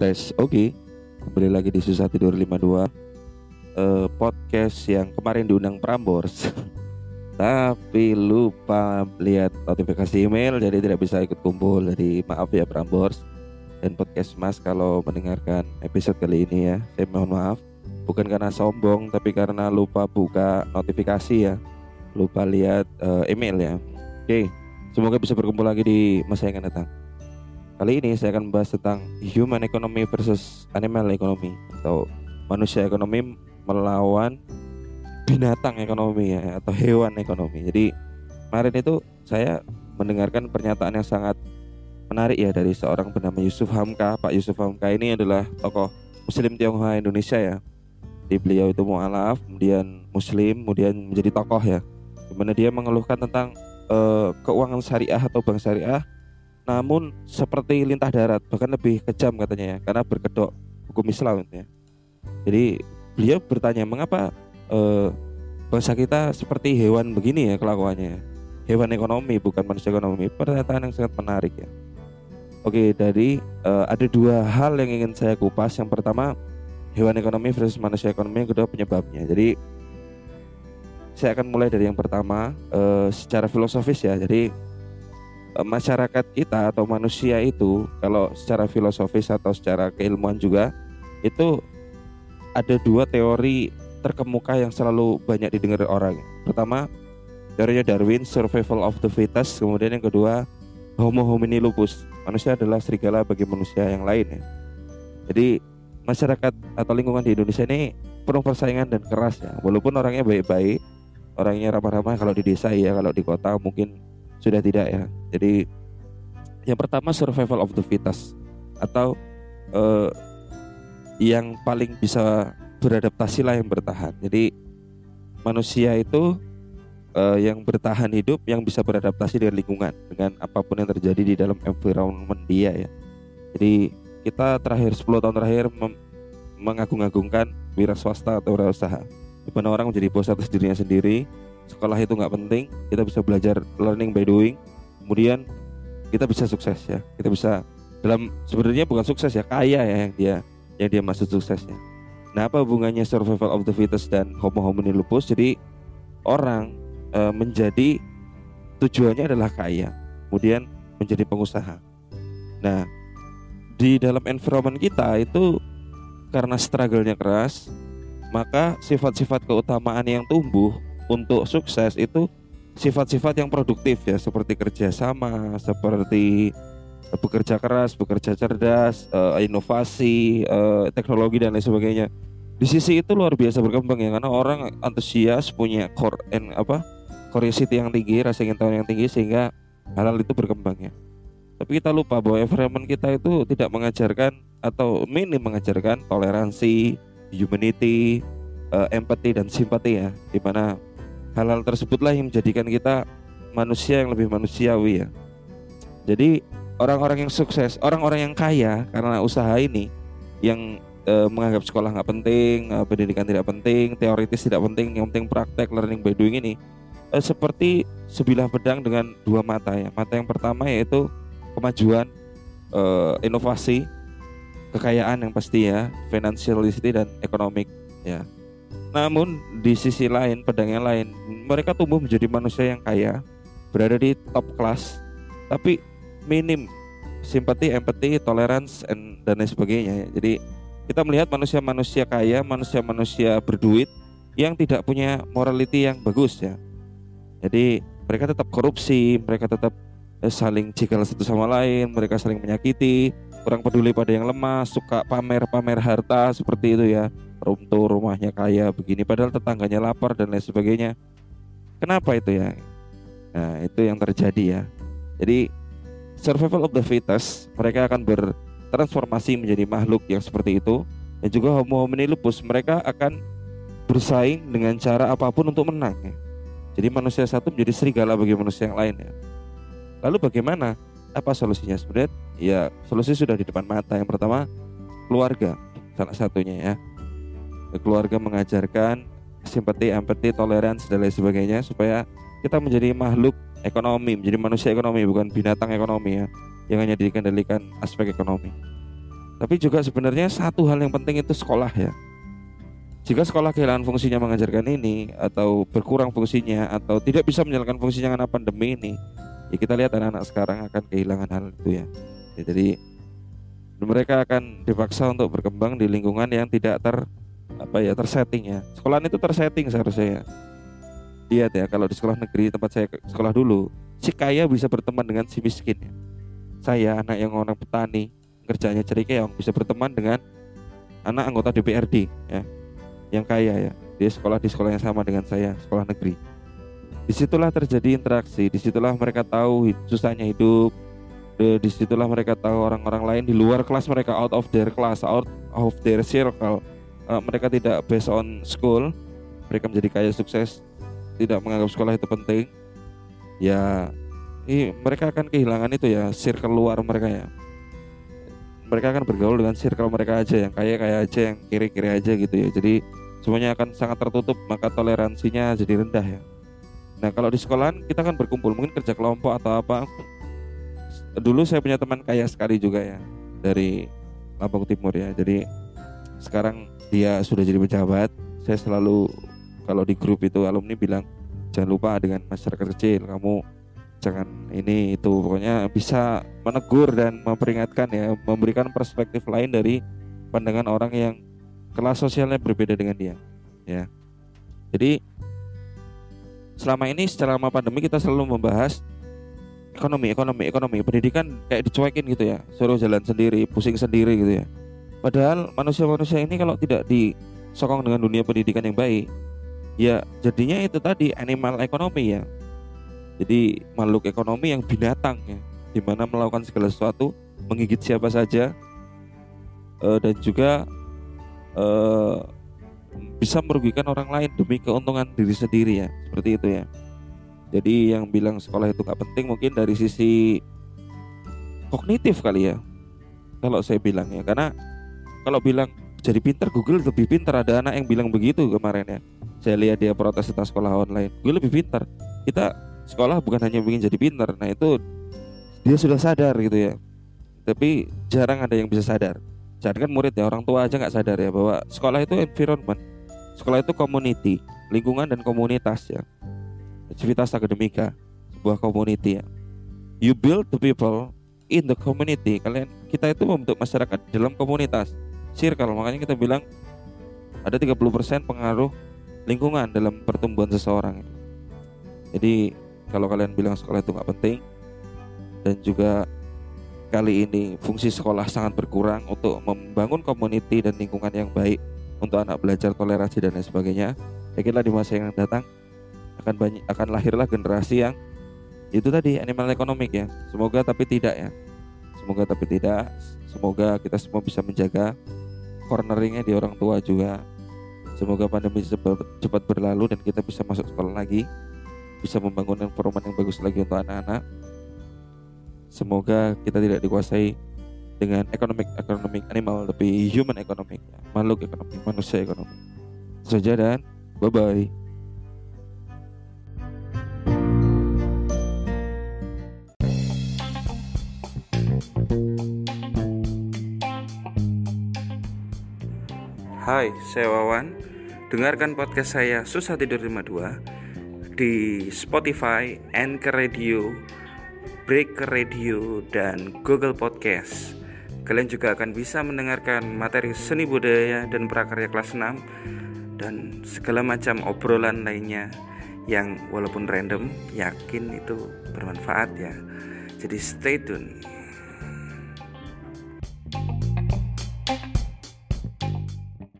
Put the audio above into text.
oke kembali lagi di susah tidur 52 eh, podcast yang kemarin diundang Prambors. Tapi lupa lihat notifikasi email jadi tidak bisa ikut kumpul. Jadi maaf ya Prambors. Dan podcast Mas kalau mendengarkan episode kali ini ya saya mohon maaf. Bukan karena sombong tapi karena lupa buka notifikasi ya. Lupa lihat eh, email ya. Oke semoga bisa berkumpul lagi di masa yang akan datang Kali ini saya akan membahas tentang human economy versus animal economy atau manusia ekonomi melawan binatang ekonomi ya atau hewan ekonomi. Jadi kemarin itu saya mendengarkan pernyataan yang sangat menarik ya dari seorang bernama Yusuf Hamka. Pak Yusuf Hamka ini adalah tokoh Muslim Tionghoa Indonesia ya. Di beliau itu mualaf, kemudian Muslim, kemudian menjadi tokoh ya. Di mana dia mengeluhkan tentang uh, keuangan syariah atau bank syariah namun seperti lintah darat bahkan lebih kejam katanya ya karena berkedok hukum Islam ya. Jadi beliau bertanya mengapa eh, bangsa kita seperti hewan begini ya kelakuannya hewan ekonomi bukan manusia ekonomi. Pernyataan yang sangat menarik ya. Oke dari eh, ada dua hal yang ingin saya kupas. Yang pertama hewan ekonomi versus manusia ekonomi yang kedua penyebabnya. Jadi saya akan mulai dari yang pertama eh, secara filosofis ya. Jadi masyarakat kita atau manusia itu kalau secara filosofis atau secara keilmuan juga itu ada dua teori terkemuka yang selalu banyak didengar orang. Pertama, teorinya Darwin, survival of the fittest. Kemudian yang kedua, Homo homini lupus. Manusia adalah serigala bagi manusia yang lain ya. Jadi masyarakat atau lingkungan di Indonesia ini penuh persaingan dan keras ya. Walaupun orangnya baik-baik, orangnya ramah-ramah kalau di desa ya, kalau di kota mungkin sudah tidak ya. Jadi yang pertama survival of the fittest atau uh, yang paling bisa beradaptasi lah yang bertahan. Jadi manusia itu uh, yang bertahan hidup yang bisa beradaptasi dengan lingkungan dengan apa pun yang terjadi di dalam environment dia ya. Jadi kita terakhir 10 tahun terakhir mengagung-agungkan wira swasta atau wirausaha di mana orang menjadi bos atas dirinya sendiri sekolah itu nggak penting kita bisa belajar learning by doing. Kemudian kita bisa sukses ya. Kita bisa dalam sebenarnya bukan sukses ya kaya ya yang dia yang dia masuk suksesnya. Nah apa hubungannya survival of the fittest dan homo homini lupus? Jadi orang e, menjadi tujuannya adalah kaya kemudian menjadi pengusaha. Nah di dalam environment kita itu karena struggle-nya keras maka sifat-sifat keutamaan yang tumbuh untuk sukses itu sifat-sifat yang produktif ya seperti kerjasama, seperti bekerja keras, bekerja cerdas, uh, inovasi, uh, teknologi dan lain sebagainya. Di sisi itu luar biasa berkembang ya karena orang antusias punya core and apa curiosity yang tinggi, rasa ingin tahu yang tinggi sehingga hal-hal itu berkembang ya. Tapi kita lupa bahwa environment kita itu tidak mengajarkan atau minim mengajarkan toleransi, humanity, uh, empathy dan simpati ya, di mana hal-hal tersebutlah yang menjadikan kita manusia yang lebih manusiawi ya. Jadi orang-orang yang sukses orang-orang yang kaya karena usaha ini yang e, menganggap sekolah nggak penting e, pendidikan tidak penting teoritis tidak penting yang penting praktek learning by doing ini e, seperti sebilah pedang dengan dua mata ya. Mata yang pertama yaitu kemajuan e, inovasi kekayaan yang pasti ya financiality dan ekonomik ya namun di sisi lain, pedang yang lain, mereka tumbuh menjadi manusia yang kaya, berada di top kelas, tapi minim simpati, empati, tolerance, dan lain sebagainya. Jadi kita melihat manusia-manusia kaya, manusia-manusia berduit yang tidak punya morality yang bagus ya. Jadi mereka tetap korupsi, mereka tetap eh, saling cikal satu sama lain, mereka saling menyakiti, kurang peduli pada yang lemah, suka pamer-pamer harta seperti itu ya. Runtuh rumahnya kaya begini. Padahal tetangganya lapar dan lain sebagainya. Kenapa itu ya? Nah itu yang terjadi ya. Jadi survival of the fittest mereka akan bertransformasi menjadi makhluk yang seperti itu. Dan juga homo homini lupus mereka akan bersaing dengan cara apa pun untuk menang ya. jadi manusia satu menjadi serigala bagi manusia yang lain ya. Lalu bagaimana apa solusinya sebenarnya ya solusi sudah di depan mata yang pertama keluarga salah satunya ya keluarga mengajarkan simpati, empati, toleransi dan lain sebagainya supaya kita menjadi makhluk ekonomi, menjadi manusia ekonomi bukan binatang ekonomi ya yang hanya dikendalikan aspek ekonomi. Tapi juga sebenarnya satu hal yang penting itu sekolah ya. Jika sekolah kehilangan fungsinya mengajarkan ini atau berkurang fungsinya atau tidak bisa menjalankan fungsinya karena pandemi ini, ya kita lihat anak-anak sekarang akan kehilangan hal itu ya. ya jadi mereka akan dipaksa untuk berkembang di lingkungan yang tidak ter apa ya tersetting ya. Sekolahan itu tersetting seharusnya ya. Lihat ya kalau di sekolah negeri tempat saya sekolah dulu, si kaya bisa berteman dengan si miskin ya. Saya anak yang orang petani, kerjanya cari keong bisa berteman dengan anak anggota DPRD ya yang kaya ya dia sekolah di sekolah yang sama dengan saya sekolah negeri di situlah terjadi interaksi di situlah mereka tahu susahnya hidup di situlah mereka tahu orang-orang lain di luar kelas mereka out of their class out of their circle. Uh, mereka tidak based on school mereka menjadi kaya sukses tidak menganggap sekolah itu penting ya ini mereka akan kehilangan itu ya circle luar mereka ya. Mereka akan bergaul dengan circle mereka aja yang kaya kaya aja yang kiri kiri aja gitu ya. Jadi semuanya akan sangat tertutup maka toleransinya jadi rendah ya nah kalau di sekolahan kita kan berkumpul mungkin kerja kelompok atau apa. Dulu saya punya teman kaya sekali juga ya dari Lampung Timur ya. Jadi sekarang dia sudah jadi pejabat. Saya selalu kalau di grup itu alumni bilang jangan lupa dengan masyarakat kecil kamu jangan ini itu. Pokoknya bisa menegur dan memperingatkan ya memberikan perspektif lain dari pandangan orang yang kelas sosialnya berbeda dengan dia ya. Jadi selama ini secara lama pandemi kita selalu membahas ekonomi ekonomi ekonomi. Pendidikan kayak dicuekin gitu ya. Suruh jalan sendiri pusing sendiri gitu ya. Padahal manusia-manusia ini kalau tidak disokong dengan dunia pendidikan yang baik ya jadinya itu tadi animal ekonomi ya. Jadi makhluk ekonomi yang binatang ya. Di mana melakukan segala sesuatu menggigit siapa saja uh, dan juga uh, bisa merugikan orang lain demi keuntungan diri sendiri ya. Seperti itu ya. Jadi yang bilang sekolah itu gak penting mungkin dari sisi kognitif kali ya kalau saya bilang ya. Karena kalau bilang jadi pinter Google lebih pintar. Ada anak yang bilang begitu kemarin ya. Saya lihat dia protes tentang sekolah online. Google lebih pintar. Kita sekolah bukan hanya ingin jadi pinter nah itu dia sudah sadar gitu ya. Tapi jarang ada yang bisa sadar Jangan kan murid ya orang tua aja nggak sadar ya bahwa sekolah itu environment, sekolah itu community, lingkungan dan komunitas ya. Aktivitas akademika, sebuah community ya. You build the people in the community. Kalian kita itu membentuk masyarakat dalam komunitas, circle. Makanya kita bilang ada 30% pengaruh lingkungan dalam pertumbuhan seseorang. Jadi kalau kalian bilang sekolah itu nggak penting dan juga kali ini fungsi sekolah sangat berkurang untuk membangun community dan lingkungan yang baik untuk anak belajar toleransi dan lain sebagainya. Yakinlah di masa yang datang akan banyak akan lahirlah generasi yang itu tadi animal economic ya. Semoga tapi tidak ya. Semoga tapi tidak. Semoga kita semua bisa menjaga corneringnya di orang tua juga. Semoga pandemi cepat, cepat berlalu dan kita bisa masuk sekolah lagi, bisa membangun environment yang bagus lagi untuk anak-anak Semoga kita tidak dikuasai dengan ekonomi ekonomi animal tapi human economic makhluk ekonomi manusia ekonomi. Saja dan bye bye Hai, saya Wawan. Dengarkan podcast saya Susah Tidur 52 di Spotify, Anchor Radio, Break Radio, dan Google Podcast. Kalian juga akan bisa mendengarkan materi seni budaya dan prakarya kelas 6 dan segala macam obrolan lainnya yang walaupun random yakin itu bermanfaat ya. Jadi stay tune.